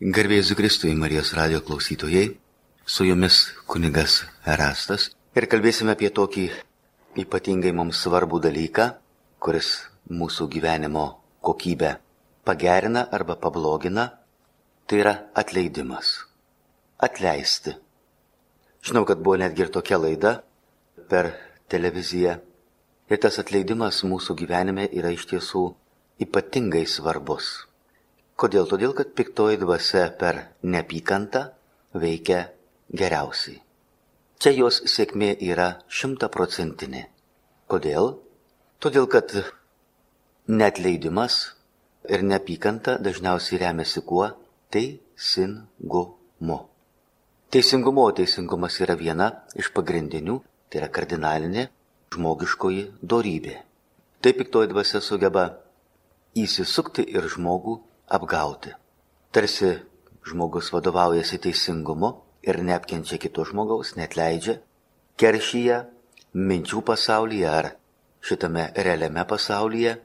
Garbėjus Kristui, Marijos radio klausytojai, su jumis kunigas Erastas ir kalbėsime apie tokį ypatingai mums svarbų dalyką, kuris mūsų gyvenimo kokybę pagerina arba pablogina, tai yra atleidimas. Atleisti. Žinau, kad buvo netgi ir tokia laida per televiziją. Ir tas atleidimas mūsų gyvenime yra iš tiesų ypatingai svarbus. Kodėl? Todėl, kad piktoji dvasia per neapykantą veikia geriausiai. Čia jos sėkmė yra šimtaprocentinė. Kodėl? Todėl, kad netleidimas ir neapykanta dažniausiai remiasi kuo? Teisingumu. Teisingumo teisingumas yra viena iš pagrindinių, tai yra kardinalinė žmogiškoji dorybė. Taip piktoji dvasia sugeba įsisukti ir žmogų apgauti. Tarsi žmogus vadovaujasi teisingumu ir neapkenčia kito žmogaus, net leidžia, keršyje, minčių pasaulyje ar šitame realiame pasaulyje.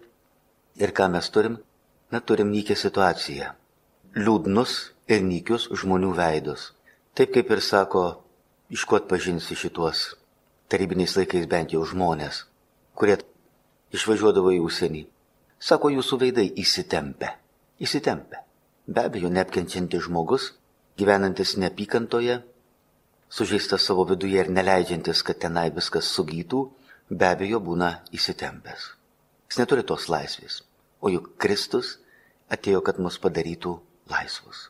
Ir ką mes turim? Na, turim nykę situaciją. Liūdnus ir nykius žmonių veidus. Taip kaip ir sako, iš ko atpažinsi šituos tarybiniais laikais bent jau žmonės, kurie išvažiuodavo į užsienį. Sako, jūsų veidai įsitempia įsitempę. Be abejo, neapkenčiantis žmogus, gyvenantis neapykantoje, sužeistas savo viduje ir neleidžiantis, kad tenai viskas sugytų, be abejo būna įsitempęs. Jis neturi tos laisvės, o juk Kristus atėjo, kad mus padarytų laisvus.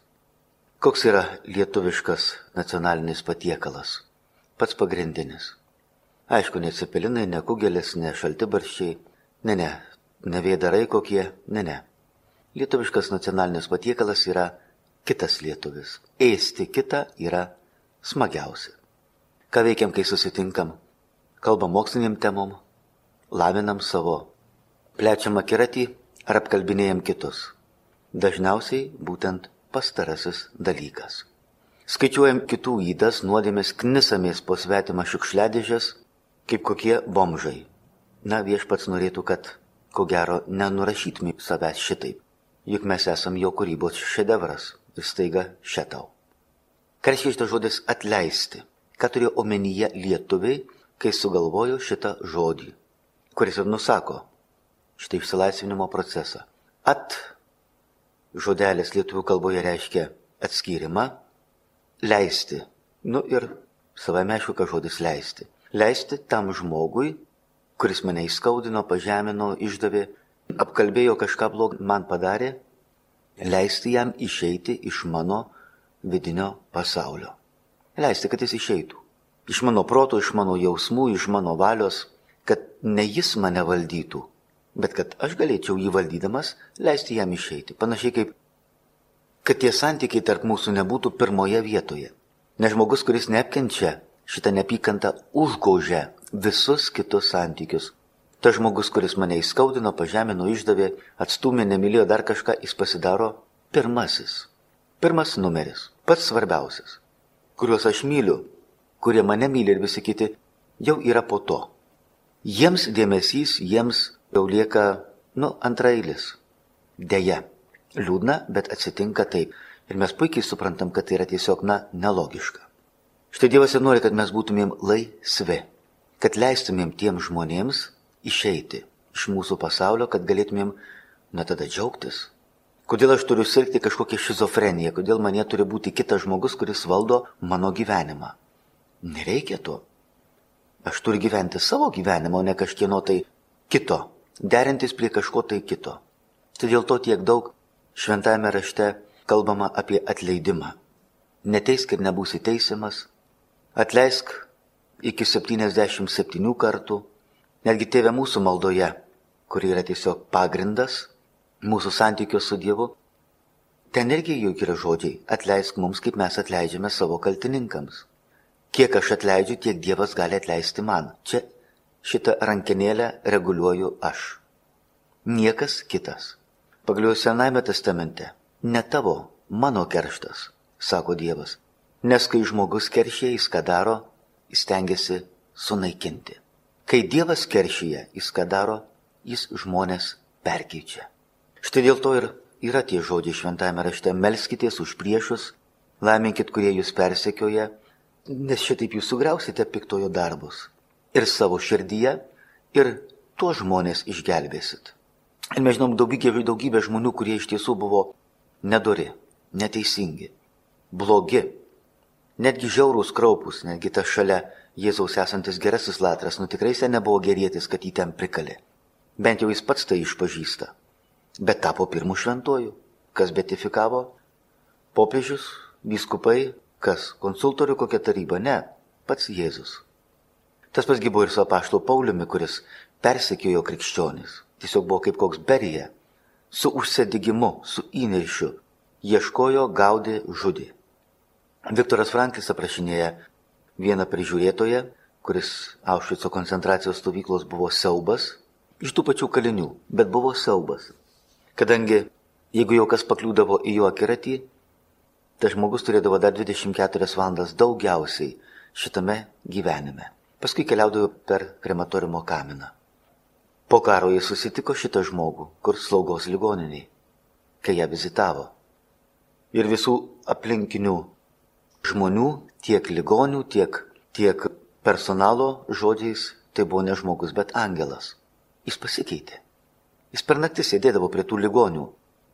Koks yra lietuviškas nacionalinis patiekalas? Pats pagrindinis. Aišku, ne cepelinai, ne kugelis, ne šaltibarščiai, ne, ne, ne vėdarai kokie, ne, ne. Lietuviškas nacionalinis patiekalas yra kitas lietuvis. Ėsti kitą yra smagiausia. Ką veikiam, kai susitinkam? Kalbam moksliniam temom, lavinam savo, plečiam akiratį ar apkalbinėjam kitus. Dažniausiai būtent pastarasis dalykas. Skaičiuojam kitų įdas, nuodėmės, knisamės po svetimą šiukšliadėžės, kaip kokie bomžai. Na, viešpats norėtų, kad, ko gero, nenurašytumėm savęs šitaip juk mes esam jo kūrybos šedevras ir staiga šetau. Ką reiškia šitas žodis atleisti? Ką turėjo omenyje lietuviai, kai sugalvojo šitą žodį, kuris ir nusako šitą išsilaisvinimo procesą. At žodelis lietuvių kalboje reiškia atskyrimą, leisti. Nu ir savame aišku, kad žodis leisti. Leisti tam žmogui, kuris mane įskaudino, pažemino, išdavė, apkalbėjo kažką blogą man padarė, leisti jam išeiti iš mano vidinio pasaulio. Leisti, kad jis išeitų. Iš mano proto, iš mano jausmų, iš mano valios, kad ne jis mane valdytų, bet kad aš galėčiau jį valdydamas leisti jam išeiti. Panašiai kaip, kad tie santykiai tarp mūsų nebūtų pirmoje vietoje. Nes žmogus, kuris neapkenčia šitą neapykantą, užgožia visus kitus santykius, Tas žmogus, kuris mane įskaudino, pažemino, išdavė, atstumė, nemylėjo dar kažką, jis pasidaro pirmasis. Pirmas numeris, pats svarbiausias, kuriuos aš myliu, kurie mane myli ir visi kiti, jau yra po to. Jiems dėmesys, jiems jau lieka, nu, antrailis. Deja, liūdna, bet atsitinka taip. Ir mes puikiai suprantam, kad tai yra tiesiog, na, nelogiška. Štai Dievas ir nori, kad mes būtumėm laisvi, kad leistumėm tiem žmonėms, išeiti iš mūsų pasaulio, kad galėtumėm, na tada džiaugtis. Kodėl aš turiu sirgti kažkokią šizofreniją, kodėl mane turi būti kitas žmogus, kuris valdo mano gyvenimą. Nereikia to. Aš turiu gyventi savo gyvenimą, o ne kažkieno tai kito, derintis prie kažko tai kito. Tai dėl to tiek daug šventame rašte kalbama apie atleidimą. Neteisk ir nebūsi teisiamas, atleisk iki 77 kartų, Netgi tėvė mūsų maldoje, kuri yra tiesiog pagrindas mūsų santykio su Dievu, ten irgi juk yra žodžiai - atleisk mums, kaip mes atleidžiame savo kaltininkams. Kiek aš atleidžiu, tiek Dievas gali atleisti man. Čia šitą rankenėlę reguliuoju aš. Niekas kitas. Pagaliau Senajame testamente - ne tavo, mano kerštas, sako Dievas. Nes kai žmogus keršė, jis ką daro, jis tengiasi sunaikinti. Kai Dievas keršyje, jis ką daro, jis žmonės perkeičia. Štai dėl to ir yra tie žodžiai šventame rašte - melskitės už priešus, laiminkit, kurie jūs persekioja, nes šitaip jūs sugriausite piktojo darbus. Ir savo širdyje, ir tuos žmonės išgelbėsit. Ir mes žinom daugybę, daugybę žmonių, kurie iš tiesų buvo nedori, neteisingi, blogi, netgi žiaurūs kraupus, netgi tas šalia Jėzaus esantis gerasis latras, nu tikrai jis nebuvo gerėtis, kad jį ten prikalė. Bent jau jis pats tai išpažįsta. Bet tapo pirmų šventojų. Kas beatifikavo? Popiežius, vyskupai, kas? Konsultorių kokia taryba? Ne, pats Jėzus. Tas pasgi buvo ir su apaštu Pauliumi, kuris persekiojo krikščionis. Tiesiog buvo kaip koks berija. Su užsedigimu, su įniršiu. Ieškojo, gaudė, žudė. Viktoras Franklis aprašinėja vieną prižiūrėtoją, kuris Aušvico koncentracijos stovyklos buvo siaubas, iš tų pačių kalinių, bet buvo siaubas. Kadangi jeigu jau kas pakliūdavo į jo akiratį, tas žmogus turėdavo dar 24 valandas daugiausiai šitame gyvenime. Paskui keliaudavo per krematoriumo kaminą. Po karo jis susitiko šitą žmogų, kur slaugos ligoniniai, kai ją vizitavo. Ir visų aplinkinių žmonių, tiek ligonių, tiek, tiek personalo žodžiais, tai buvo ne žmogus, bet angelas. Jis pasikeitė. Jis per naktį sėdėdavo prie tų ligonių,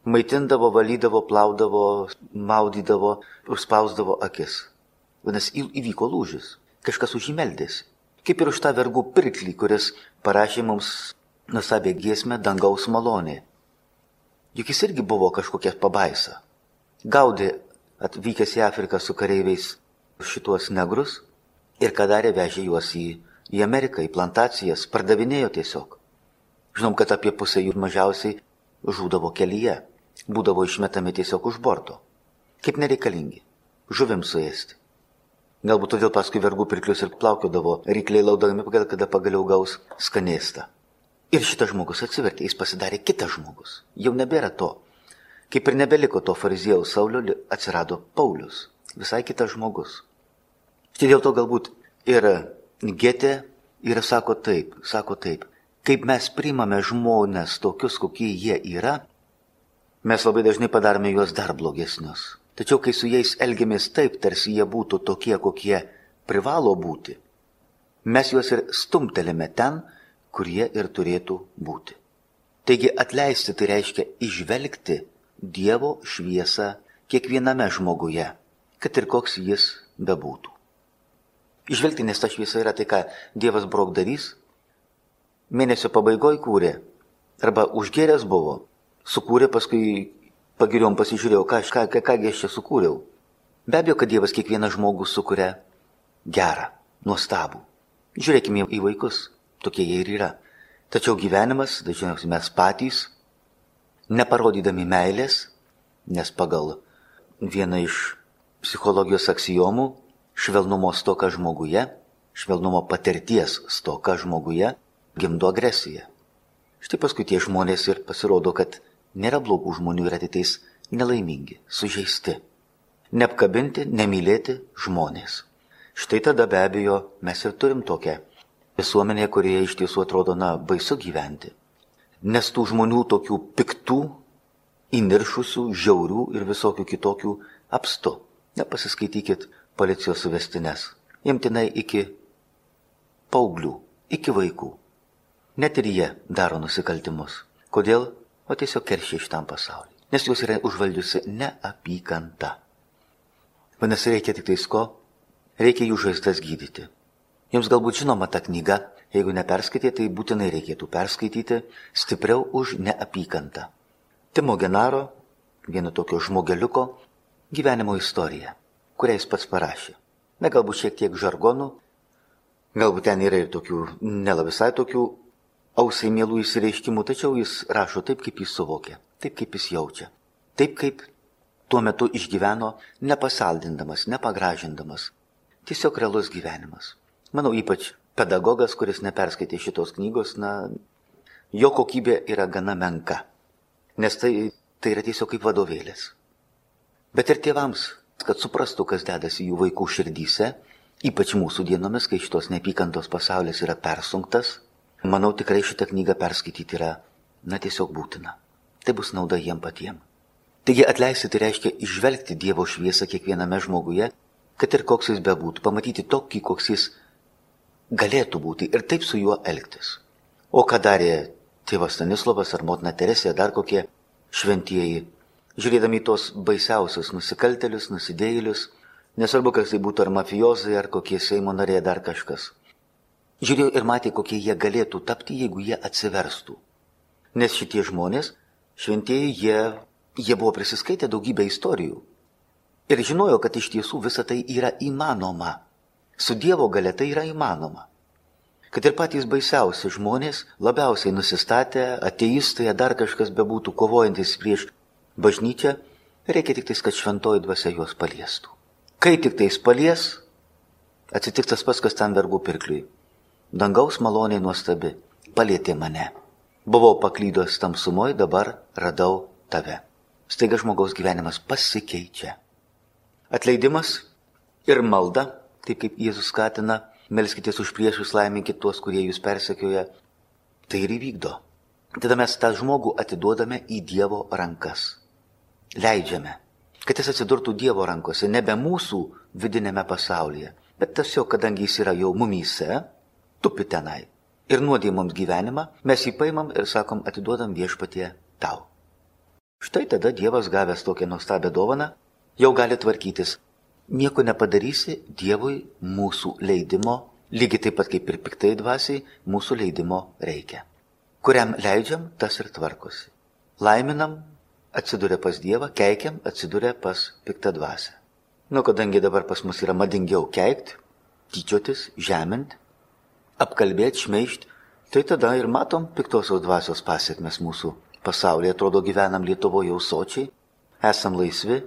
maitindavo, valydavo, plaudavo, maudydavo, užspausdavo akis. Vadinasi, įvyko lūžis, kažkas už jį meldėsi. Kaip ir už tą vergų pirklį, kuris parašė mums nusabę giesmę dangaus malonė. Juk jis irgi buvo kažkokia pabaisa. Gaudė atvykęs į Afriką su kareiviais šituos negrus ir ką darė, vežė juos į, į Ameriką, į plantacijas, pardavinėjo tiesiog. Žinom, kad apie pusę jų mažiausiai žūdavo kelyje, būdavo išmetami tiesiog už borto. Kaip nereikalingi, žuvim suėsti. Galbūt todėl paskui vergų pirklius ir plaukiodavo, rykliai laudami, kada pagaliau gaus skanėstą. Ir šitas žmogus atsivertė, jis pasidarė kitas žmogus. Jau nebėra to, Kaip ir nebeliko to fariziejaus Saulio, atsirado Paulius, visai kitas žmogus. Štai dėl to galbūt ir Getė ir sako taip, sako taip, kaip mes priimame žmonės tokius, kokie jie yra, mes labai dažnai padarome juos dar blogesnius. Tačiau kai su jais elgiamės taip, tarsi jie būtų tokie, kokie privalo būti, mes juos ir stumtelėme ten, kur jie ir turėtų būti. Taigi atleisti tai reiškia išvelgti Dievo šviesą kiekviename žmoguje, kad ir koks jis bebūtų. Išvelgti, nes ta šviesa yra tai, ką Dievas brokdarys, mėnesio pabaigoje kūrė, arba užgeręs buvo, sukūrė, paskui pagiriom pasižiūrėjau, ką, ką, ką, kągi aš čia sukūriau. Be abejo, kad Dievas kiekvieną žmogų sukuria gerą, nuostabų. Žiūrėkime į vaikus, tokie jie ir yra. Tačiau gyvenimas, dažniausiai mes patys neparodydami meilės, nes pagal vieną iš psichologijos aksijomų švelnumo stoka žmoguje, švelnumo patirties stoka žmoguje gimdo agresiją. Štai paskui tie žmonės ir pasirodo, kad nėra blogų žmonių ir ateitais nelaimingi, sužeisti. Neapkabinti, nemylėti žmonės. Štai tada be abejo mes ir turim tokią visuomenę, kurioje iš tiesų atrodo, na, baisu gyventi nes tų žmonių tokių piktų, įniršusių, žiaurių ir visokių kitokių apstu. Nepasiskaitykit policijos suvestinės. Imtinai iki paauglių, iki vaikų. Net ir jie daro nusikaltimus. Kodėl? O tiesiog keršia šitam pasauliu. Nes juos yra užvaldžiusi neapykanta. Vadinasi, reikia tik tais ko? Reikia jų žaizdas gydyti. Jums galbūt žinoma ta knyga Jeigu neperskaitė, tai būtinai reikėtų perskaityti stipriau už neapykantą. Timo Genaro, vieno tokio žmogeliuko, gyvenimo istorija, kurią jis pats parašė. Na, galbūt šiek tiek žargonų, galbūt ten yra ir tokių, nela visai tokių ausiai mielų įsireiškimų, tačiau jis rašo taip, kaip jis suvokia, taip, kaip jis jaučia, taip, kaip tuo metu išgyveno, nepasaldindamas, nepagražindamas. Tiesiog realus gyvenimas. Manau, ypač pedagogas, kuris neperskaitė šitos knygos, na, jo kokybė yra gana menka. Nes tai, tai yra tiesiog kaip vadovėlis. Bet ir tėvams, kad suprastų, kas dedasi jų vaikų širdyse, ypač mūsų dienomis, kai šitos neapykantos pasaulis yra persunktas, manau tikrai šitą knygą perskaityti yra, na, tiesiog būtina. Tai bus nauda jiem patiem. Taigi atleisti tai reiškia išvelgti Dievo šviesą kiekviename žmoguje, kad ir koks jis bebūtų, pamatyti tokį, koks jis galėtų būti ir taip su juo elgtis. O ką darė tėvas Stanislavas ar motina Teresė, dar kokie šventieji, žiūrėdami tos baisiausius nusikaltelius, nusidėjėlius, nesvarbu, kas tai būtų ar mafijozai, ar kokie Seimo nariai, dar kažkas. Žiūrėjo ir matė, kokie jie galėtų tapti, jeigu jie atsiverstų. Nes šitie žmonės, šventieji, jie Jie buvo prisiskaitę daugybę istorijų ir žinojo, kad iš tiesų visa tai yra įmanoma. Su Dievo gale tai yra įmanoma. Kad ir patys baisiausi žmonės, labiausiai nusistatę, ateistai, dar kažkas bebūtų kovojantis prieš bažnyčią, reikia tik tais, kad šventoji dvasia juos paliestų. Kai tik tais palies, atsitiks tas pats, kas tam vergų pirkliui. Dangaus maloniai nuostabi, palėtė mane. Buvau paklydęs tamsumoje, dabar radau tave staiga žmogaus gyvenimas pasikeičia. Atleidimas ir malda, taip kaip Jėzus skatina, melskitės už priešus, laiminkit tuos, kurie jūs persekioja, tai ir įvykdo. Tada mes tą žmogų atiduodame į Dievo rankas. Leidžiame, kad jis atsidurtų Dievo rankose, nebe mūsų vidinėme pasaulyje, bet tiesiog, kadangi jis yra jau mumyse, tupi tenai. Ir nuodė mums gyvenimą, mes jį paimam ir sakom, atiduodam viešpatie tau. Štai tada Dievas gavęs tokią nuostabią dovaną jau gali tvarkytis. Nieko nepadarysi Dievui mūsų leidimo, lygiai taip pat kaip ir piktai dvasiai, mūsų leidimo reikia. Kuriam leidžiam, tas ir tvarkosi. Laiminam, atsiduria pas Dievą, keikiam, atsiduria pas piktą dvasę. Nu, kadangi dabar pas mus yra madingiau keikti, tyčiotis, žemint, apkalbėti, šmeišti, tai tada ir matom piktosios dvasios pasiekmes mūsų pasaulyje, atrodo, gyvenam Lietuvoje jau sočiai, esam laisvi,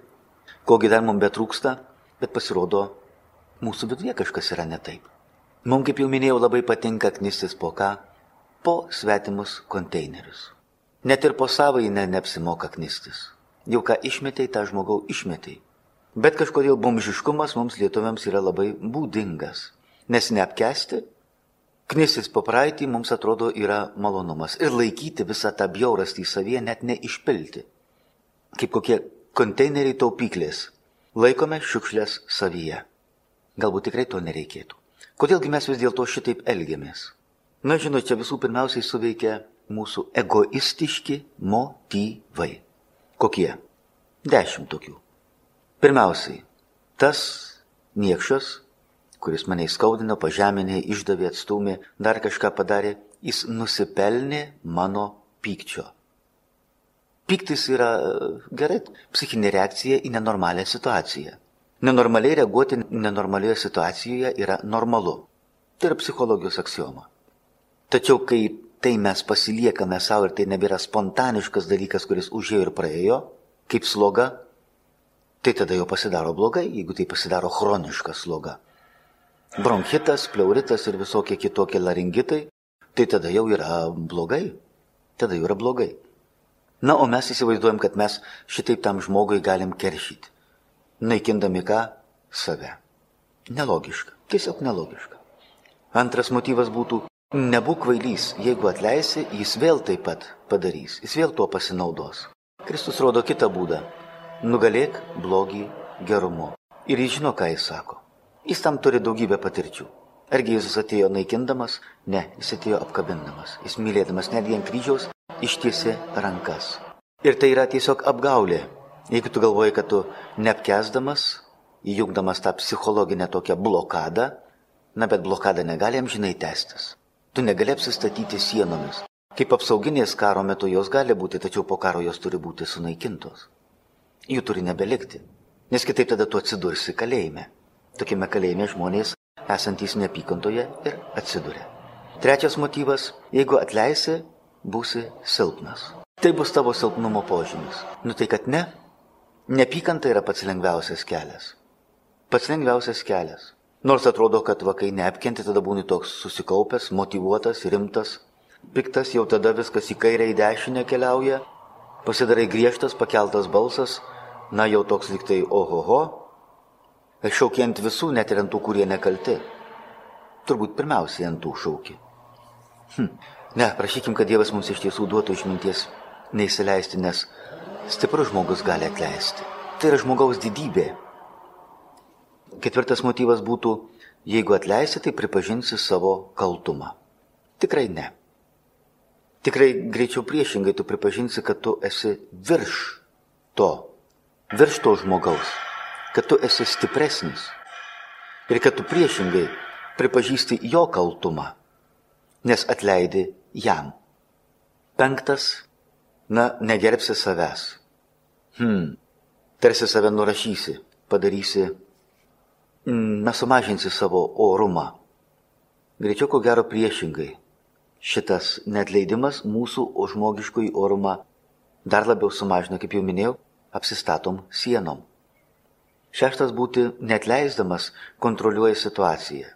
kogi dar mums betrūksta, bet pasirodo, mūsų viduje kažkas yra ne taip. Mums, kaip jau minėjau, labai patinka knistis po ką? Po svetimus konteinerius. Net ir po savai ne, neapsimoka knistis. Jau ką išmetei, tą žmogau išmetei. Bet kažkodėl bumžiškumas mums lietuviams yra labai būdingas. Nes neapkesti Knistis po praeitį mums atrodo yra malonumas ir laikyti visą tą bjaurastį savyje net neišpilti. Kaip kokie konteineriai taupyklės. Laikome šiukšlės savyje. Galbūt tikrai to nereikėtų. Kodėlgi mes vis dėlto šitaip elgiamės? Na, žinot, čia visų pirmiausiai suveikia mūsų egoistiški motyvai. Kokie? Dešimt tokių. Pirmiausiai, tas niekšas, kuris mane įskaudino, pažeminė, išdavė, atstumė, dar kažką padarė, jis nusipelnė mano pykčio. Pyktis yra gerai psichinė reakcija į nenormalią situaciją. Nenormaliai reaguoti nenormalioje situacijoje yra normalu. Tai yra psichologijos aksioma. Tačiau kai tai mes pasiliekame savo ir tai nebėra spontaniškas dalykas, kuris užėjo ir praėjo, kaip sloga, tai tada jau pasidaro blogai, jeigu tai pasidaro chroniška sloga bronchitas, pleuritas ir visokie kitokie laringitai, tai tada jau yra blogai. Tada jau yra blogai. Na, o mes įsivaizduojam, kad mes šitaip tam žmogui galim keršyti. Naikindami ką? Save. Nelogiška. Tiesiog nelogiška. Antras motyvas būtų, nebūk kvailys, jeigu atleisi, jis vėl taip pat padarys, jis vėl tuo pasinaudos. Kristus rodo kitą būdą. Nugalėk blogį gerumu. Ir jis žino, ką jis sako. Jis tam turi daugybę patirčių. Argi Jėzus atėjo naikindamas? Ne, jis atėjo apkabindamas. Jis mylėdamas netgi ant kryžiaus ištiesi rankas. Ir tai yra tiesiog apgaulė. Jeigu tu galvoji, kad tu neapkesdamas, įjungdamas tą psichologinę tokią blokadą, na bet blokada negali amžinai tęstis. Tu negali apsistatyti sienomis. Kaip apsauginės karo metu jos gali būti, tačiau po karo jos turi būti sunaikintos. Jų turi nebelikti, nes kitaip tada tu atsidursi kalėjime. Tokiame kalėjime žmonės esantys neapykantoje ir atsiduria. Trečias motyvas - jeigu atleisi, būsi silpnas. Tai bus tavo silpnumo požymis. Nu tai kad ne, neapykanta yra pats lengviausias kelias. Pats lengviausias kelias. Nors atrodo, kad vakai neapkenti, tada būni toks susikaupęs, motivuotas, rimtas, piktas, jau tada viskas į kairę, į dešinę keliauja, pasidarai griežtas, pakeltas balsas, na jau toks liktai ohoho, šaukia ant visų, net ir ant tų, kurie nekalti. Turbūt pirmiausiai ant tų šaukia. Hm. Ne, prašykim, kad Dievas mums iš tiesų duotų išminties neįsileisti, nes Stiprus žmogus gali atleisti. Tai yra žmogaus didybė. Ketvirtas motyvas būtų, jeigu atleisi, tai pripažinsi savo kaltumą. Tikrai ne. Tikrai greičiau priešingai tu pripažinsi, kad tu esi virš to, virš to žmogaus, kad tu esi stipresnis ir kad tu priešingai pripažįsti jo kaltumą, nes atleidi jam. Penktas, na, negerbsi savęs. Hmm, tarsi save nurašysi, padarysi, mm, nesumažinsi savo orumą. Greičiau ko gero priešingai. Šitas netleidimas mūsų žmogiškųjų orumą dar labiau sumažina, kaip jau minėjau, apsistatom sienom. Šeštas būti netleisdamas kontroliuoja situaciją.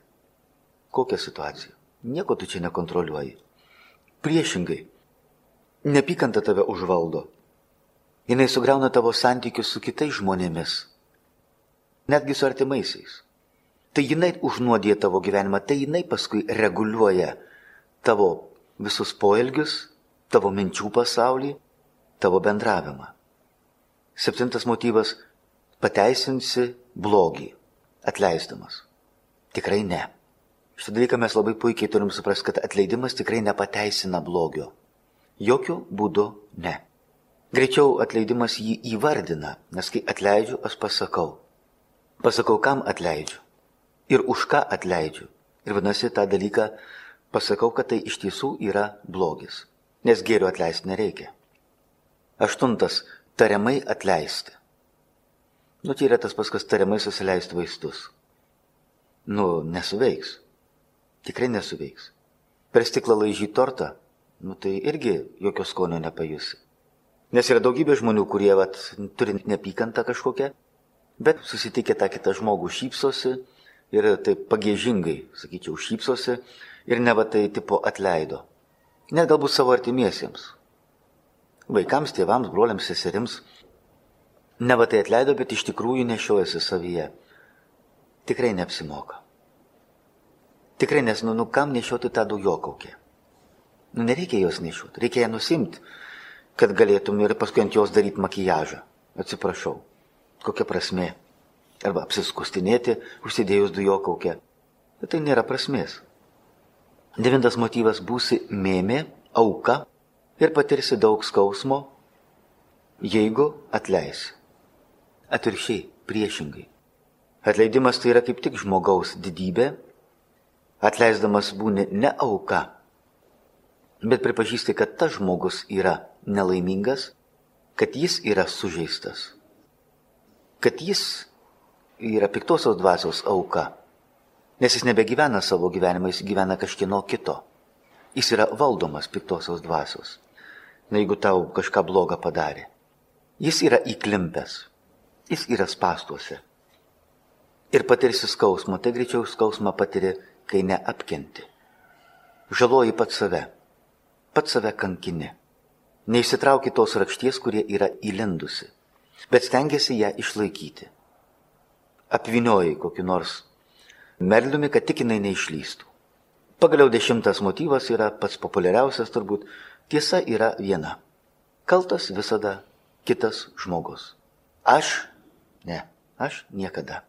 Kokią situaciją? Nieko tu čia nekontroliuoji. Priešingai, Nepykanta tave užvaldo. Jis sugriauna tavo santykius su kitais žmonėmis, netgi su artimaisiais. Tai jinai užnuodė tavo gyvenimą, tai jinai paskui reguliuoja tavo visus poelgius, tavo minčių pasaulį, tavo bendravimą. Septintas motyvas - pateisinsi blogį, atleisdamas. Tikrai ne. Šitą dalyką mes labai puikiai turim suprasti, kad atleidimas tikrai nepateisina blogio. Jokių būdų ne. Greičiau atleidimas jį įvardina, nes kai atleidžiu, aš pasakau. Pasakau, kam atleidžiu ir už ką atleidžiu. Ir vadinasi, tą dalyką pasakau, kad tai iš tiesų yra blogis, nes gėrio atleisti nereikia. Aštuntas - tariamai atleisti. Nu, tai yra tas paskas tariamai susileisti vaistus. Nu, nesuveiks. Tikrai nesuveiks. Per stiklą laižyti tortą nu tai irgi jokio skonio nepajusi. Nes yra daugybė žmonių, kurie vat, turi nepykantą kažkokią, bet susitikę tą kitą žmogų šypsosi ir taip pagėžingai, sakyčiau, šypsosi ir ne va tai tipo atleido. Net galbūt savo artimiesiems. Vaikams, tėvams, broliams, seserims. Ne va tai atleido, bet iš tikrųjų nešiojasi savyje. Tikrai neapsimoka. Tikrai nes, nu, nu kam nešioti tą dujokaukę? Nu, nereikia jos nešiūti, reikia ją nusimti, kad galėtum ir paskui ant jos daryti makijažą. Atsiprašau, kokia prasme. Arba apsiskustinėti, užsidėjus dujokaukę. Bet tai nėra prasmės. Devintas motyvas - būsi mėmė, auka ir patirsi daug skausmo, jeigu atleisi. Atviršiai, priešingai. Atleidimas tai yra kaip tik žmogaus didybė. Atleisdamas būni ne auka, bet pripažįsti, kad tas žmogus yra nelaimingas, kad jis yra sužeistas, kad jis yra piktosios dvasios auka, nes jis nebegyvena savo gyvenimą, jis gyvena kažkieno kito. Jis yra valdomas piktosios dvasios. Na jeigu tau kažką blogą padarė, jis yra įklimpęs, jis yra pastuose. Ir patirsi skausmą, tai greičiau skausmą patiri, kai neapkenti. Žaloji pat save pats save kankini. Neįsitrauki tos rakšties, kurie yra įlindusi, bet stengiasi ją išlaikyti. Apvinioji kokiu nors merliumi, kad tik jinai neišlystų. Pagaliau dešimtas motyvas yra pats populiariausias turbūt. Tiesa yra viena. Kaltas visada kitas žmogus. Aš? Ne, aš niekada.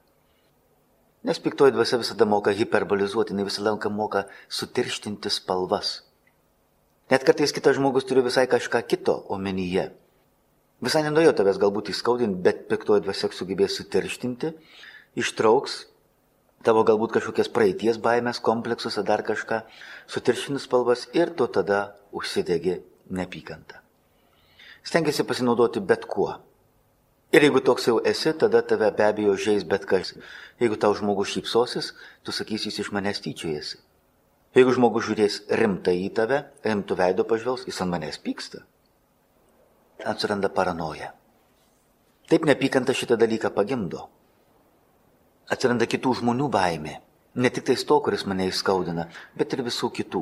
Nes piktoji dvasia visada moka hiperbolizuoti, visą laiką moka sutirštinti spalvas. Net kartais kitas žmogus turi visai kažką kito omenyje. Visai nenorėjo tavęs galbūt įskaudinti, bet piktoji dvasia sugebės sutirštinti, ištrauks tavo galbūt kažkokias praeities baimės, kompleksus ar dar kažką, sutirštinus spalvas ir tu tada užsidegi nepykantą. Stengiasi pasinaudoti bet kuo. Ir jeigu toks jau esi, tada tave be abejo žais bet kas. Jeigu tau žmogus šypsosis, tu sakysi, jis iš manęs tyčiojasi. Jeigu žmogus žiūrės rimtai į tave, rimtų veido pažvelgs, jis ant manęs pyksta. Atsiranda paranoja. Taip nepykanta šitą dalyką pagimdo. Atsiranda kitų žmonių baimė. Ne tik tais to, kuris mane įskaudina, bet ir visų kitų.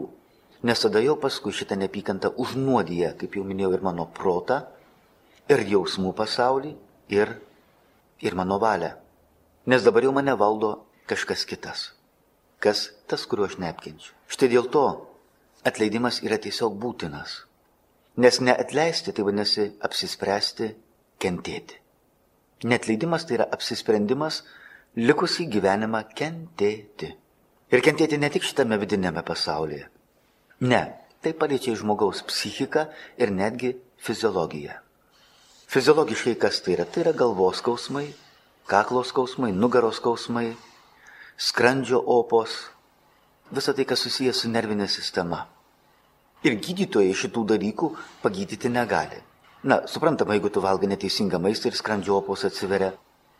Nes tada jau paskui šitą nepykantą užnuodyje, kaip jau minėjau, ir mano protą, ir jausmų pasaulį, ir, ir mano valią. Nes dabar jau mane valdo kažkas kitas. Kas tas, kuriuo aš neapkenčiu. Štai dėl to atleidimas yra tiesiog būtinas. Nes neatleisti tai vadinasi apsispręsti kentėti. Netleidimas tai yra apsisprendimas likusį gyvenimą kentėti. Ir kentėti ne tik šitame vidinėme pasaulyje. Ne, tai paliečia žmogaus psichiką ir netgi fiziologiją. Fiziologiškai kas tai yra? Tai yra galvos skausmai, kaklos skausmai, nugaros skausmai, skrandžio opos, visa tai, kas susijęs su nervinė sistema. Ir gydytojai šitų dalykų pagydyti negali. Na, suprantama, jeigu tu valgai neteisingą maistą ir skrandžio opos atsiveria,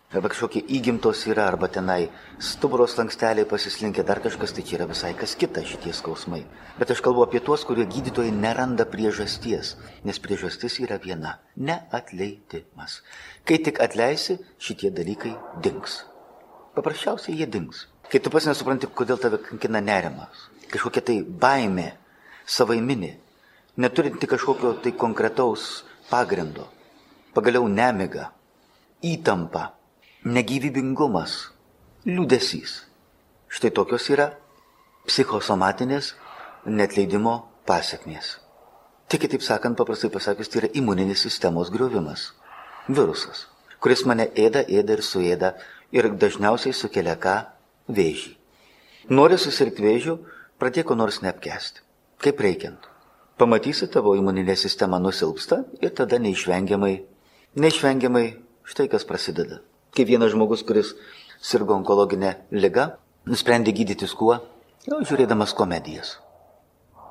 arba kažkokie įgimtos yra, arba tenai stuburos lanksteliai pasislinkia, dar kažkas, tai čia yra visai kas kita šitie skausmai. Bet aš kalbu apie tuos, kurie gydytojai neranda priežasties, nes priežastis yra viena - neatleidimas. Kai tik atleisi, šitie dalykai dings. Paprasčiausiai jie dings. Kai tu pats nesupranti, kodėl tave kankina nerimas, kažkokia tai baimė, savaiminė, neturinti kažkokio tai konkretaus pagrindo, pagaliau nemiga, įtampa, negyvybingumas, liūdėsys. Štai tokios yra psichosomatinės netleidimo pasiekmės. Tik kitaip sakant, paprastai pasakius, tai yra imuninės sistemos griovimas. Virusas, kuris mane ėda, ėda ir suėda ir dažniausiai sukelia ką? Vėžį. Nori susirgti vėžių, pradėk ko nors neapkesti. Kaip reikiant. Pamatysi, tavo imuninė sistema nusilpsta ir tada neišvengiamai, neišvengiamai štai kas prasideda kaip vienas žmogus, kuris sirgo onkologinę ligą, nusprendė gydytis kuo? Jau žiūrėdamas komedijas.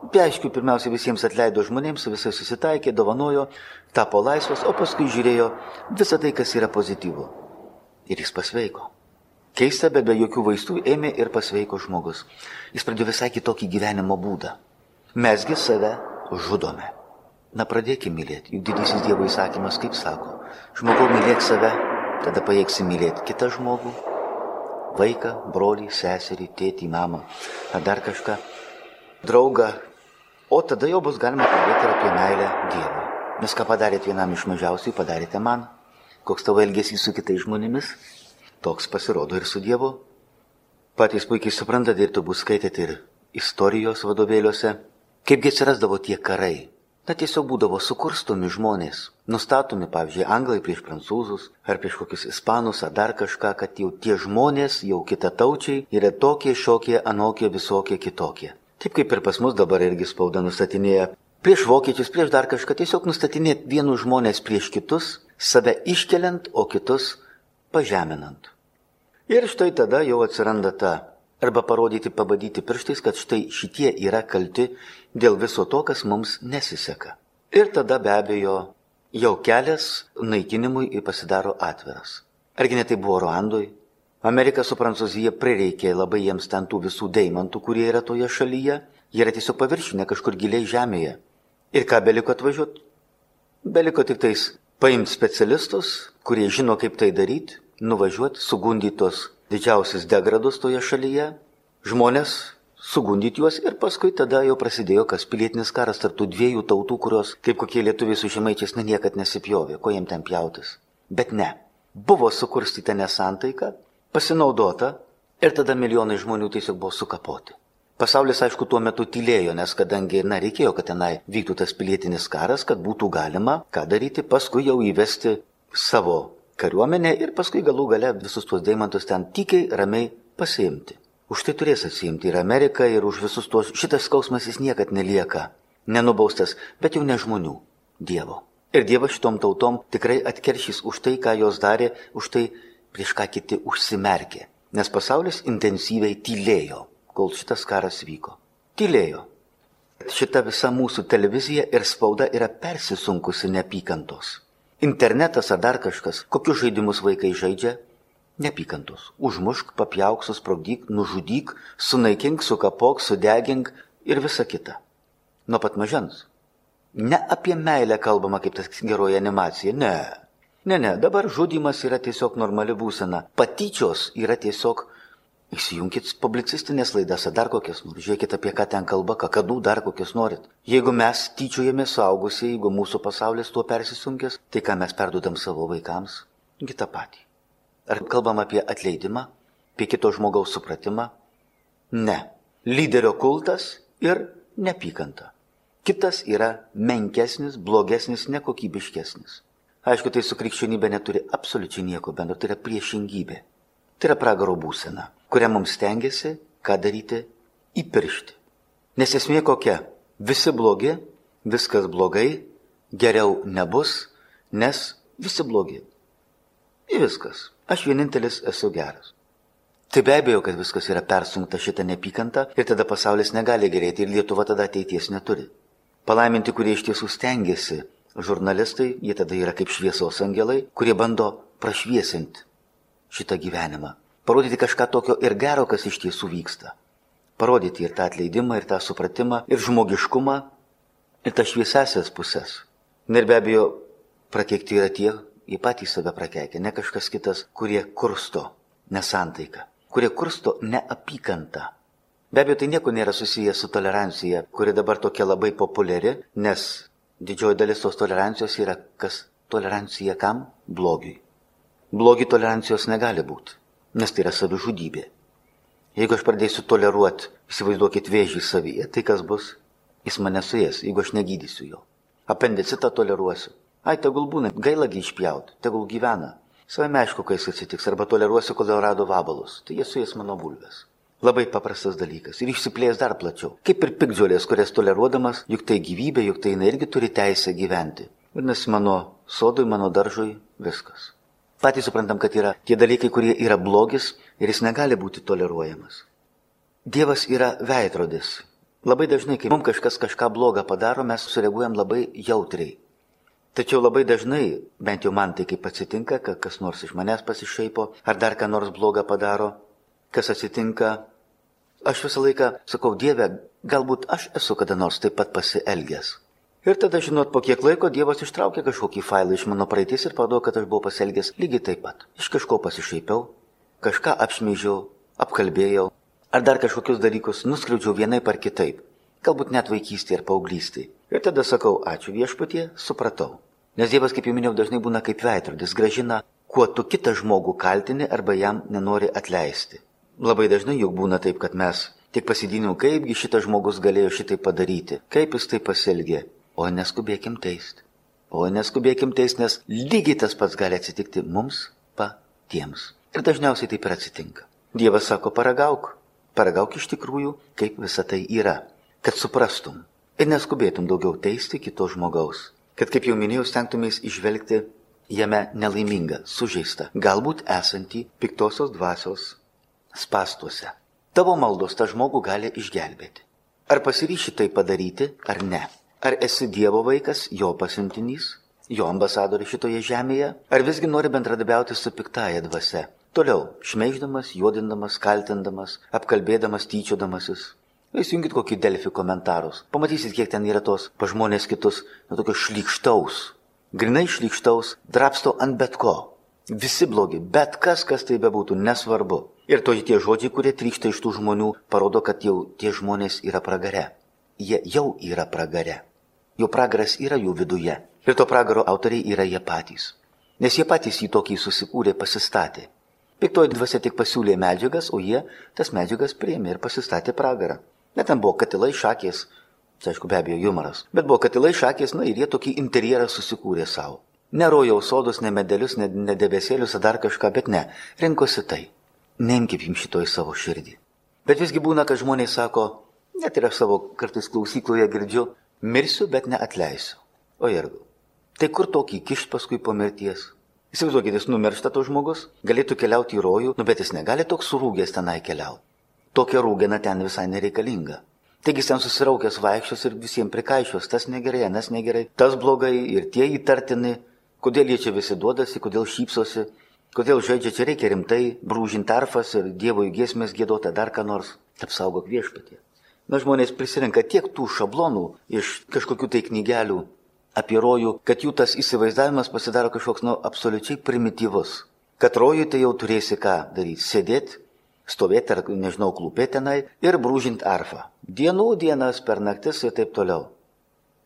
Aišku, pirmiausia visiems atleido žmonėms, visai susitaikė, dovanojo, tapo laisvas, o paskui žiūrėjo visą tai, kas yra pozityvu. Ir jis pasveiko. Keista, bet be jokių vaistų ėmė ir pasveiko žmogus. Jis pradėjo visai kitokį gyvenimo būdą. Mesgi save žudome. Na pradėkime mylėti. Juk didysis Dievo įsakymas kaip sako. Žmogau mylėk save Tada pajėgsi mylėti kitą žmogų, vaiką, brolį, seserį, tėtį, mamą ar dar kažką, draugą. O tada jau bus galima kalbėti ir apie meilę Dievui. Nes ką padarėte vienam iš mažiausiai, padarėte man. Koks tavo elgesys su kitais žmonėmis, toks pasirodo ir su Dievu. Patys puikiai suprantate ir turbūt skaitėte ir istorijos vadovėliuose, kaipgi atsirasdavo tie karai, Na tiesiog būdavo sukurstomi žmonės, nustatomi, pavyzdžiui, anglai prieš prancūzus, ar prieš kokius ispanus, ar dar kažką, kad jau tie žmonės, jau kitataučiai, yra tokie, šiokie, anokie, visokie, kitokie. Taip kaip ir pas mus dabar irgi spauda nustatinėja prieš vokiečius, prieš dar kažką, tiesiog nustatinėti vienus žmonės prieš kitus, save iškeliant, o kitus pažeminant. Ir štai tada jau atsiranda ta arba parodyti, pabadyti pirštais, kad štai šitie yra kalti dėl viso to, kas mums nesiseka. Ir tada be abejo jau kelias naikinimui pasidaro atviras. Argi netai buvo Ruandoj? Amerika su Prancūzija prireikė labai jiems ten tų visų deimantų, kurie yra toje šalyje. Jie yra tiesiog paviršinė kažkur giliai žemėje. Ir ką beliko atvažiuoti? Beliko tik tais paimti specialistus, kurie žino, kaip tai daryti, nuvažiuoti, sugundytos didžiausius degradus toje šalyje, žmonės sugundyti juos ir paskui tada jau prasidėjo kas pilietinis karas tarp tų dviejų tautų, kurios kaip kokie lietuviai su žemaičiais na niekad nesipjovė, ko jiem ten pjautis. Bet ne, buvo sukurstyta nesantaika, pasinaudota ir tada milijonai žmonių tiesiog buvo sukapoti. Pasaulis, aišku, tuo metu tylėjo, nes kadangi, na, reikėjo, kad tenai vyktų tas pilietinis karas, kad būtų galima ką daryti, paskui jau įvesti savo kariuomenę ir paskui galų gale visus tuos deimantus ten tykiai, ramiai pasiimti. Už tai turės atsiimti ir Amerika, ir už visus tuos, šitas skausmas jis niekad nelieka. Nenubaustas, bet jau ne žmonių, Dievo. Ir Dievas šitom tautom tikrai atkeršys už tai, ką jos darė, už tai, prieš ką kiti užsimerkė. Nes pasaulis intensyviai tylėjo, kol šitas karas vyko. Tylėjo. Šita visa mūsų televizija ir spauda yra persisunkusi neapykantos internetas ar dar kažkas, kokius žaidimus vaikai žaidžia? Nepykantos. Užmušk, papjauk, susprogdyk, nužudyk, sunaikink, sukapok, sudegink ir visa kita. Nuo pat mažens. Ne apie meilę kalbama kaip tas geroji animacija, ne. Ne, ne, dabar žudimas yra tiesiog normali būsena. Patyčios yra tiesiog Įsijunkit publicistinės laidas, ar dar kokias nors, žiūrėkit apie ką ten kalba, kakadų dar kokias norit. Jeigu mes tyčiojame suaugusiai, jeigu mūsų pasaulis tuo persisunkęs, tai ką mes perdodam savo vaikams? Kita patį. Ar kalbam apie atleidimą, apie kito žmogaus supratimą? Ne. Lyderio kultas ir nepykanta. Kitas yra menkesnis, blogesnis, nekokybiškesnis. Aišku, tai su krikščionybė neturi absoliučiai nieko bendro, tai yra priešingybė. Tai yra pragaro būsena, kurią mums stengiasi, ką daryti, įpiršti. Nes esmė kokia? Visi blogi, viskas blogai, geriau nebus, nes visi blogi. Ir viskas. Aš vienintelis esu geras. Tai be abejo, kad viskas yra persunkta šitą nepykantą ir tada pasaulis negali gerėti ir Lietuva tada ateities neturi. Palaiminti, kurie iš tiesų stengiasi žurnalistai, jie tada yra kaip šviesos angelai, kurie bando prašviesinti šitą gyvenimą. Parodyti kažką tokio ir gero, kas iš tiesų vyksta. Parodyti ir tą atleidimą, ir tą supratimą, ir žmogiškumą, ir tas šviesesias pusės. Ir be abejo, prakeikti yra tie, jie patys save prakeikia, ne kažkas kitas, kurie kursto nesantaiką, kurie kursto neapykantą. Be abejo, tai nieko nėra susijęs su tolerancija, kuri dabar tokia labai populiari, nes Didžioji dalis tos tolerancijos yra kas tolerancija kam? Blogiui. Blogi tolerancijos negali būti, nes tai yra savižudybė. Jeigu aš pradėsiu toleruoti, įsivaizduokit vėžį savyje, tai kas bus? Jis mane suės, jeigu aš negydysiu jo. Apendicitą toleruosiu. Ai, tegul būna, gailagi išpjaut, tegul gyvena. Savame aišku, kai jis atsitiks, arba toleruosiu, kodėl rado vabalus, tai jie suės mano bulves. Labai paprastas dalykas ir išsiplės dar plačiau. Kaip ir pikdžiolės, kurias toleruodamas, juk tai gyvybė, juk tai jinai irgi turi teisę gyventi. Vadinasi, mano sodui, mano daržui viskas. Patys suprantam, kad yra tie dalykai, kurie yra blogis ir jis negali būti toleruojamas. Dievas yra veidrodis. Labai dažnai, kai mums kažkas kažką blogą padaro, mes sureaguojam labai jautriai. Tačiau labai dažnai, bent jau man tai kaip atsitinka, kad kas nors iš manęs pasišaipo, ar dar ką nors blogą padaro, kas atsitinka, aš visą laiką sakau, Dieve, galbūt aš esu kada nors taip pat pasielgęs. Ir tada, žinot, po kiek laiko Dievas ištraukė kažkokį failą iš mano praeities ir parodo, kad aš buvau pasielgęs lygiai taip pat. Iš kažko pasišaipiau, kažką apšmeižiau, apkalbėjau, ar dar kažkokius dalykus nuskriaudžiau vienai par kitaip, galbūt net vaikystėje ar paauglystėje. Ir tada sakau, ačiū viešpatie, supratau. Nes Dievas, kaip jau minėjau, dažnai būna kaip veidrodis, gražina, kuo tu kitą žmogų kaltini arba jam nenori atleisti. Labai dažnai juk būna taip, kad mes tik pasidyniau, kaipgi šitas žmogus galėjo šitai padaryti, kaip jis tai pasielgė. O neskubėkim teisti. O neskubėkim teisti, nes lygiai tas pats gali atsitikti mums patiems. Ir dažniausiai taip ir atsitinka. Dievas sako, paragauk. Paragauk iš tikrųjų, kaip visa tai yra. Kad suprastum. Ir neskubėtum daugiau teisti kito žmogaus. Kad, kaip jau minėjau, stengtumės išvelgti jame nelaimingą, sužeistą, galbūt esantį piktosios dvasios spastuose. Tavo maldos tą žmogų gali išgelbėti. Ar pasiryši tai padaryti, ar ne? Ar esi Dievo vaikas, jo pasiuntinys, jo ambasadorius šitoje žemėje, ar visgi nori bendradabiauti su piktaja dvasia? Toliau, šmeiždamas, juodindamas, kaltindamas, apkalbėdamas, tyčiodamasis. Įsijungit kokį delfį komentarus. Pamatysit, kiek ten yra tos pažmonės kitus, nu tokio šlykštaus. Grinai šlykštaus, drapsto ant bet ko. Visi blogi, bet kas, kas tai bebūtų, nesvarbu. Ir to tie žodžiai, kurie trykšta iš tų žmonių, parodo, kad jau tie žmonės yra pragare. Jie jau yra pragare. Jų pragaras yra jų viduje. Ir to pragaro autoriai yra jie patys. Nes jie patys jį tokį susikūrė, pasistatė. Piktoji dvasia tik pasiūlė medžiagas, o jie tas medžiagas priėmė ir pasistatė pragarą. Net ten buvo katilai šakės, tai aišku be abejo humoras, bet buvo katilai šakės, na ir jie tokį interjerą susikūrė savo. Ne rojaus sodus, ne medelius, ne, ne debesėlius, ar dar kažką, bet ne, rinkosi tai. Neimkit jums šito į savo širdį. Bet visgi būna, kad žmonės sako, net ir aš savo kartais klausykloje girdžiu, mirsiu, bet neatleisiu. O irgi. Tai kur tokį kišt paskui po mirties? Įsivaizduokit, jis numiršta to žmogus, galėtų keliauti į rojų, nu bet jis negali toks surūgęs tenai keliauti. Tokia rūgena ten visai nereikalinga. Taigi jis ten susiraukęs vaikščios ir visiems prikaišios, tas negerai, anas negerai, tas blogai ir tie įtartini, kodėl jie čia visi duodasi, kodėl šypsosi, Kodėl žaidžia čia reikia rimtai, brūžinti arfas ir Dievo įgiesmės gėdota dar ką nors, apsaugok viešpatį. Na, žmonės prisirenka tiek tų šablonų iš kažkokių tai knygelių apie rojų, kad jų tas įsivaizdavimas pasidaro kažkoks, nu, absoliučiai primityvus. Kad rojui tai jau turėsi ką daryti - sėdėti, stovėti ar, nežinau, klūpėti tenai ir brūžinti arfą. Dienų dienas per naktis ir taip toliau.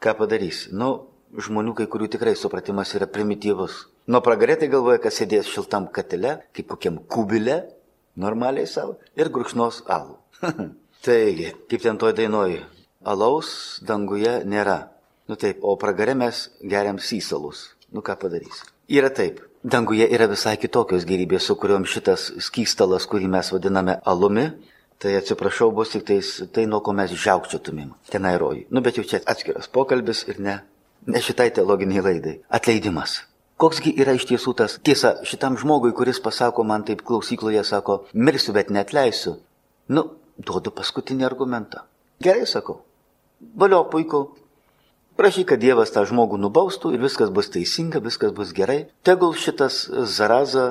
Ką padarysi? Nu, žmonių kai kurių tikrai supratimas yra primityvus. Nuo pragarė tai galvoja, kad sėdės šiltam katile, kaip kokiam kubile, normaliai savo, ir grūkšnos alų. Taigi, kaip ten toj dainoji, alaus danguje nėra. Nu taip, o pragarė mes geriam sysalus. Nu ką padarys. Yra taip. Danguje yra visai kitokios gerybės, su kuriuom šitas skystalas, kurį mes vadiname alumi, tai atsiprašau, bus tik tais, tai nuo ko mes žiaukčiotumėm. Tenai rojai. Nu bet jau čia atskiras pokalbis ir ne, ne šitai teologiniai laidai. Atleidimas. Koksgi yra iš tiesų tas tiesa šitam žmogui, kuris pasako man taip klausykloje, sako, mirsiu, bet netleisiu. Nu, duodu paskutinį argumentą. Gerai sakau. Valio puiku. Prašyk, kad Dievas tą žmogų nubaustų ir viskas bus teisinga, viskas bus gerai. Tegul šitas zaraza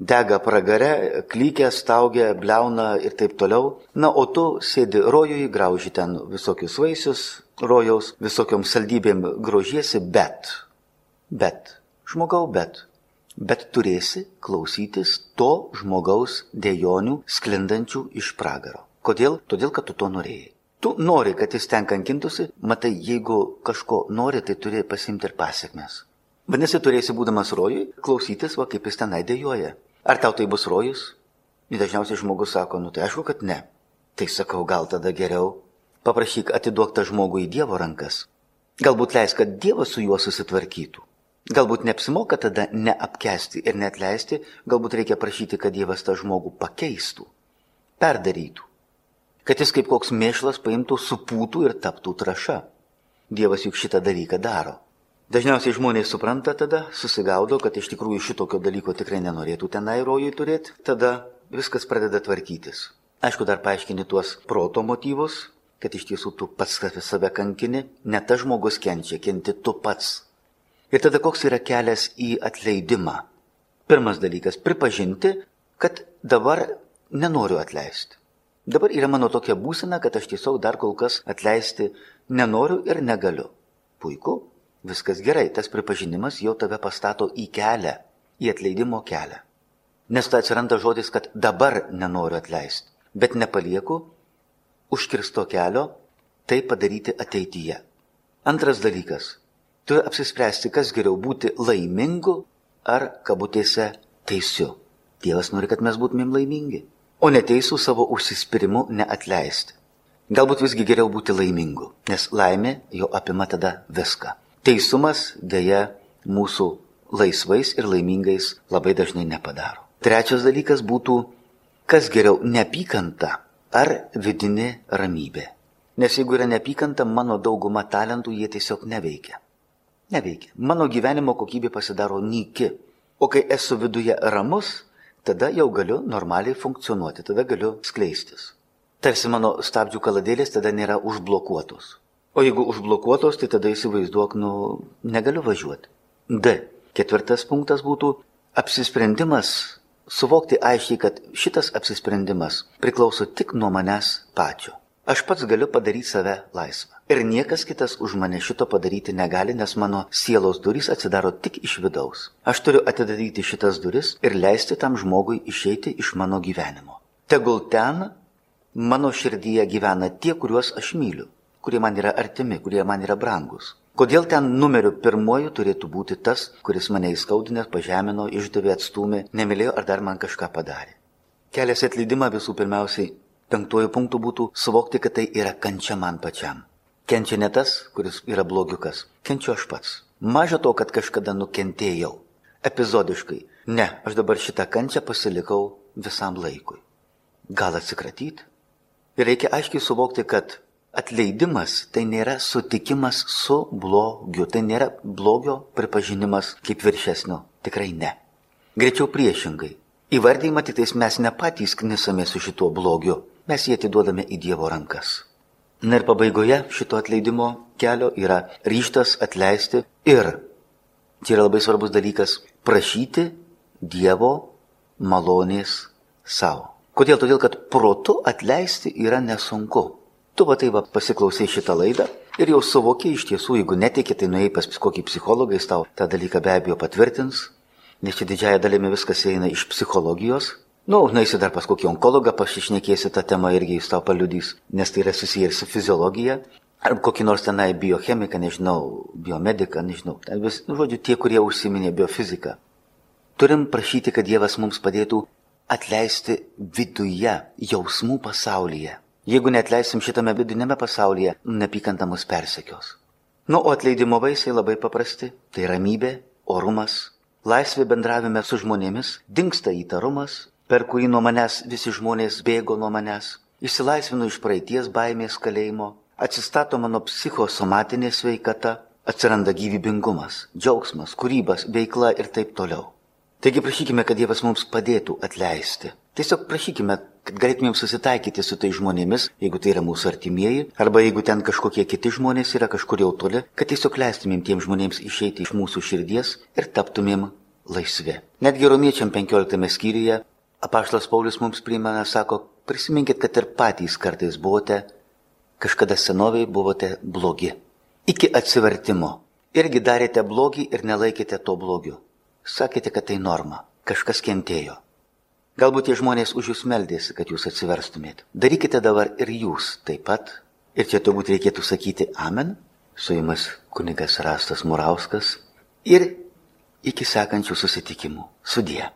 dega pragare, klykia, staugia, bleuna ir taip toliau. Na, o tu sėdi rojui, grauži ten visokius vaisius rojaus, visokiom saldybėm grožiesi, bet, bet žmogau, bet. Bet turėsi klausytis to žmogaus dėjonių sklindančių iš pragaro. Kodėl? Todėl, kad tu to norėjai. Tu nori, kad jis ten kankintųsi, matai, jeigu kažko nori, tai turi pasimti ir pasiekmes. Vadinasi, turėsi būdamas rojui, klausytis, va kaip jis tenai dėjoja. Ar tau tai bus rojus? Ir dažniausiai žmogus sako, nu tai aišku, kad ne. Tai sakau, gal tada geriau. Paprašyk atiduok tą žmogų į Dievo rankas. Galbūt leis, kad Dievas su juo susitvarkytų. Galbūt neapsimoka tada neapkesti ir netleisti, galbūt reikia prašyti, kad Dievas tą žmogų pakeistų, perdarytų. Kad jis kaip koks mėšlas paimtų, supūtų ir taptų traša. Dievas juk šitą dalyką daro. Dažniausiai žmonės supranta tada, susigaudo, kad iš tikrųjų šitokio dalyko tikrai nenorėtų tenai rojui turėti, tada viskas pradeda tvarkytis. Aišku, dar paaiškini tuos proto motyvus, kad iš tiesų tu pats save kankini, ne tas žmogus kenčia, kenti tu pats Ir tada koks yra kelias į atleidimą? Pirmas dalykas - pripažinti, kad dabar nenoriu atleisti. Dabar yra mano tokia būsena, kad aš tiesiog dar kol kas atleisti nenoriu ir negaliu. Puiku, viskas gerai, tas pripažinimas jau tave pastato į kelią, į atleidimo kelią. Nes tai atsiranda žodis, kad dabar nenoriu atleisti, bet nepalieku užkirsto kelio tai padaryti ateityje. Antras dalykas Turi apsispręsti, kas geriau būti laimingu ar kabutėse teisiu. Dievas nori, kad mes būtumėm laimingi, o neteisų savo užsispyrimu neatleisti. Galbūt visgi geriau būti laimingu, nes laimė jau apima tada viską. Teisumas dėja mūsų laisvais ir laimingais labai dažnai nepadaro. Trečias dalykas būtų, kas geriau - neapykanta ar vidinė ramybė. Nes jeigu yra neapykanta, mano dauguma talentų jie tiesiog neveikia neveikia. Mano gyvenimo kokybė pasidaro nyki. O kai esu viduje ramus, tada jau galiu normaliai funkcionuoti, tada galiu skleistis. Tarsi mano stabdžių kaladėlės tada nėra užblokuotos. O jeigu užblokuotos, tai tada įsivaizduok, nu, negaliu važiuoti. D. Ketvirtas punktas būtų apsisprendimas suvokti aiškiai, kad šitas apsisprendimas priklauso tik nuo manęs pačio. Aš pats galiu padaryti save laisvą. Ir niekas kitas už mane šito padaryti negali, nes mano sielos durys atsidaro tik iš vidaus. Aš turiu atidaryti šitas duris ir leisti tam žmogui išeiti iš mano gyvenimo. Tegul ten mano širdyje gyvena tie, kuriuos aš myliu, kurie man yra artimi, kurie man yra brangus. Kodėl ten numeriu pirmoju turėtų būti tas, kuris mane įskaudinęs, pažemino, išdavė, atstumė, nemylėjo ar dar man kažką padarė. Kelias atleidimą visų pirmiausiai Penktuoju punktu būtų suvokti, kad tai yra kančia man pačiam. Kenčia ne tas, kuris yra blogiukas, kenčiu aš pats. Maža to, kad kažkada nukentėjau. Epizodiškai. Ne, aš dabar šitą kančią pasilikau visam laikui. Gal atsikratyti? Ir reikia aiškiai suvokti, kad atleidimas tai nėra sutikimas su blogiu, tai nėra blogio pripažinimas kaip viršesnio. Tikrai ne. Greičiau priešingai. Įvardymą tik tais mes ne patys knisame su šituo blogiu, mes jį atiduodame į Dievo rankas. Na ir pabaigoje šito atleidimo kelio yra ryštas atleisti ir, čia yra labai svarbus dalykas, prašyti Dievo malonės savo. Kodėl? Todėl, kad protu atleisti yra nesunku. Tu va tai va pasiklausai šitą laidą ir jau suvokiai iš tiesų, jeigu netikė, tai nuėjai pas kokį psichologą, jis tau tą dalyką be abejo patvirtins, nes čia didžiaja dalimi viskas eina iš psichologijos, Nu, naisi dar pas kokį onkologą, pasišnekėsi tą temą irgi jis tau paliudys, nes tai yra susiję ir su fiziologija. Ar kokį nors tenai biochemiką, nežinau, biomediką, nežinau. Vis, nu, žodžiu, tie, kurie užsiminė biofiziką. Turim prašyti, kad Dievas mums padėtų atleisti viduje, jausmų pasaulyje. Jeigu netleisim šitame vidinėme pasaulyje, nepykanta mus persekios. Nu, o atleidimo vaisiai labai paprasti - tai ramybė, orumas, laisvė bendravime su žmonėmis, dinksta įtarumas, per kurį nuo manęs visi žmonės bėgo nuo manęs, išsilaisvinu iš praeities baimės kalėjimo, atsistato mano psichosomatinė sveikata, atsiranda gyvybingumas, džiaugsmas, kūrybas, veikla ir taip toliau. Taigi prašykime, kad Dievas mums padėtų atleisti. Tiesiog prašykime, kad galėtumėm susitaikyti su tai žmonėmis, jeigu tai yra mūsų artimieji, arba jeigu ten kažkokie kiti žmonės yra kažkur jau toli, kad tiesiog leistumėm tiem žmonėms išeiti iš mūsų širdies ir taptumėm laisvi. Netgi romiečiam 15 skyriuje apaštas Paulius mums primena, sako, prisiminkit, kad ir patys kartais buvote, kažkada senoviai buvote blogi. Iki atsivertimo. Irgi darėte blogį ir nelaikėte to blogiu. Sakėte, kad tai norma. Kažkas kentėjo. Galbūt tie žmonės už jūs meldėsi, kad jūs atsiverstumėt. Darykite dabar ir jūs taip pat. Ir čia turbūt reikėtų sakyti Amen. Su jumis kunigas Rastas Murauskas. Ir iki sekančių susitikimų. Sudie.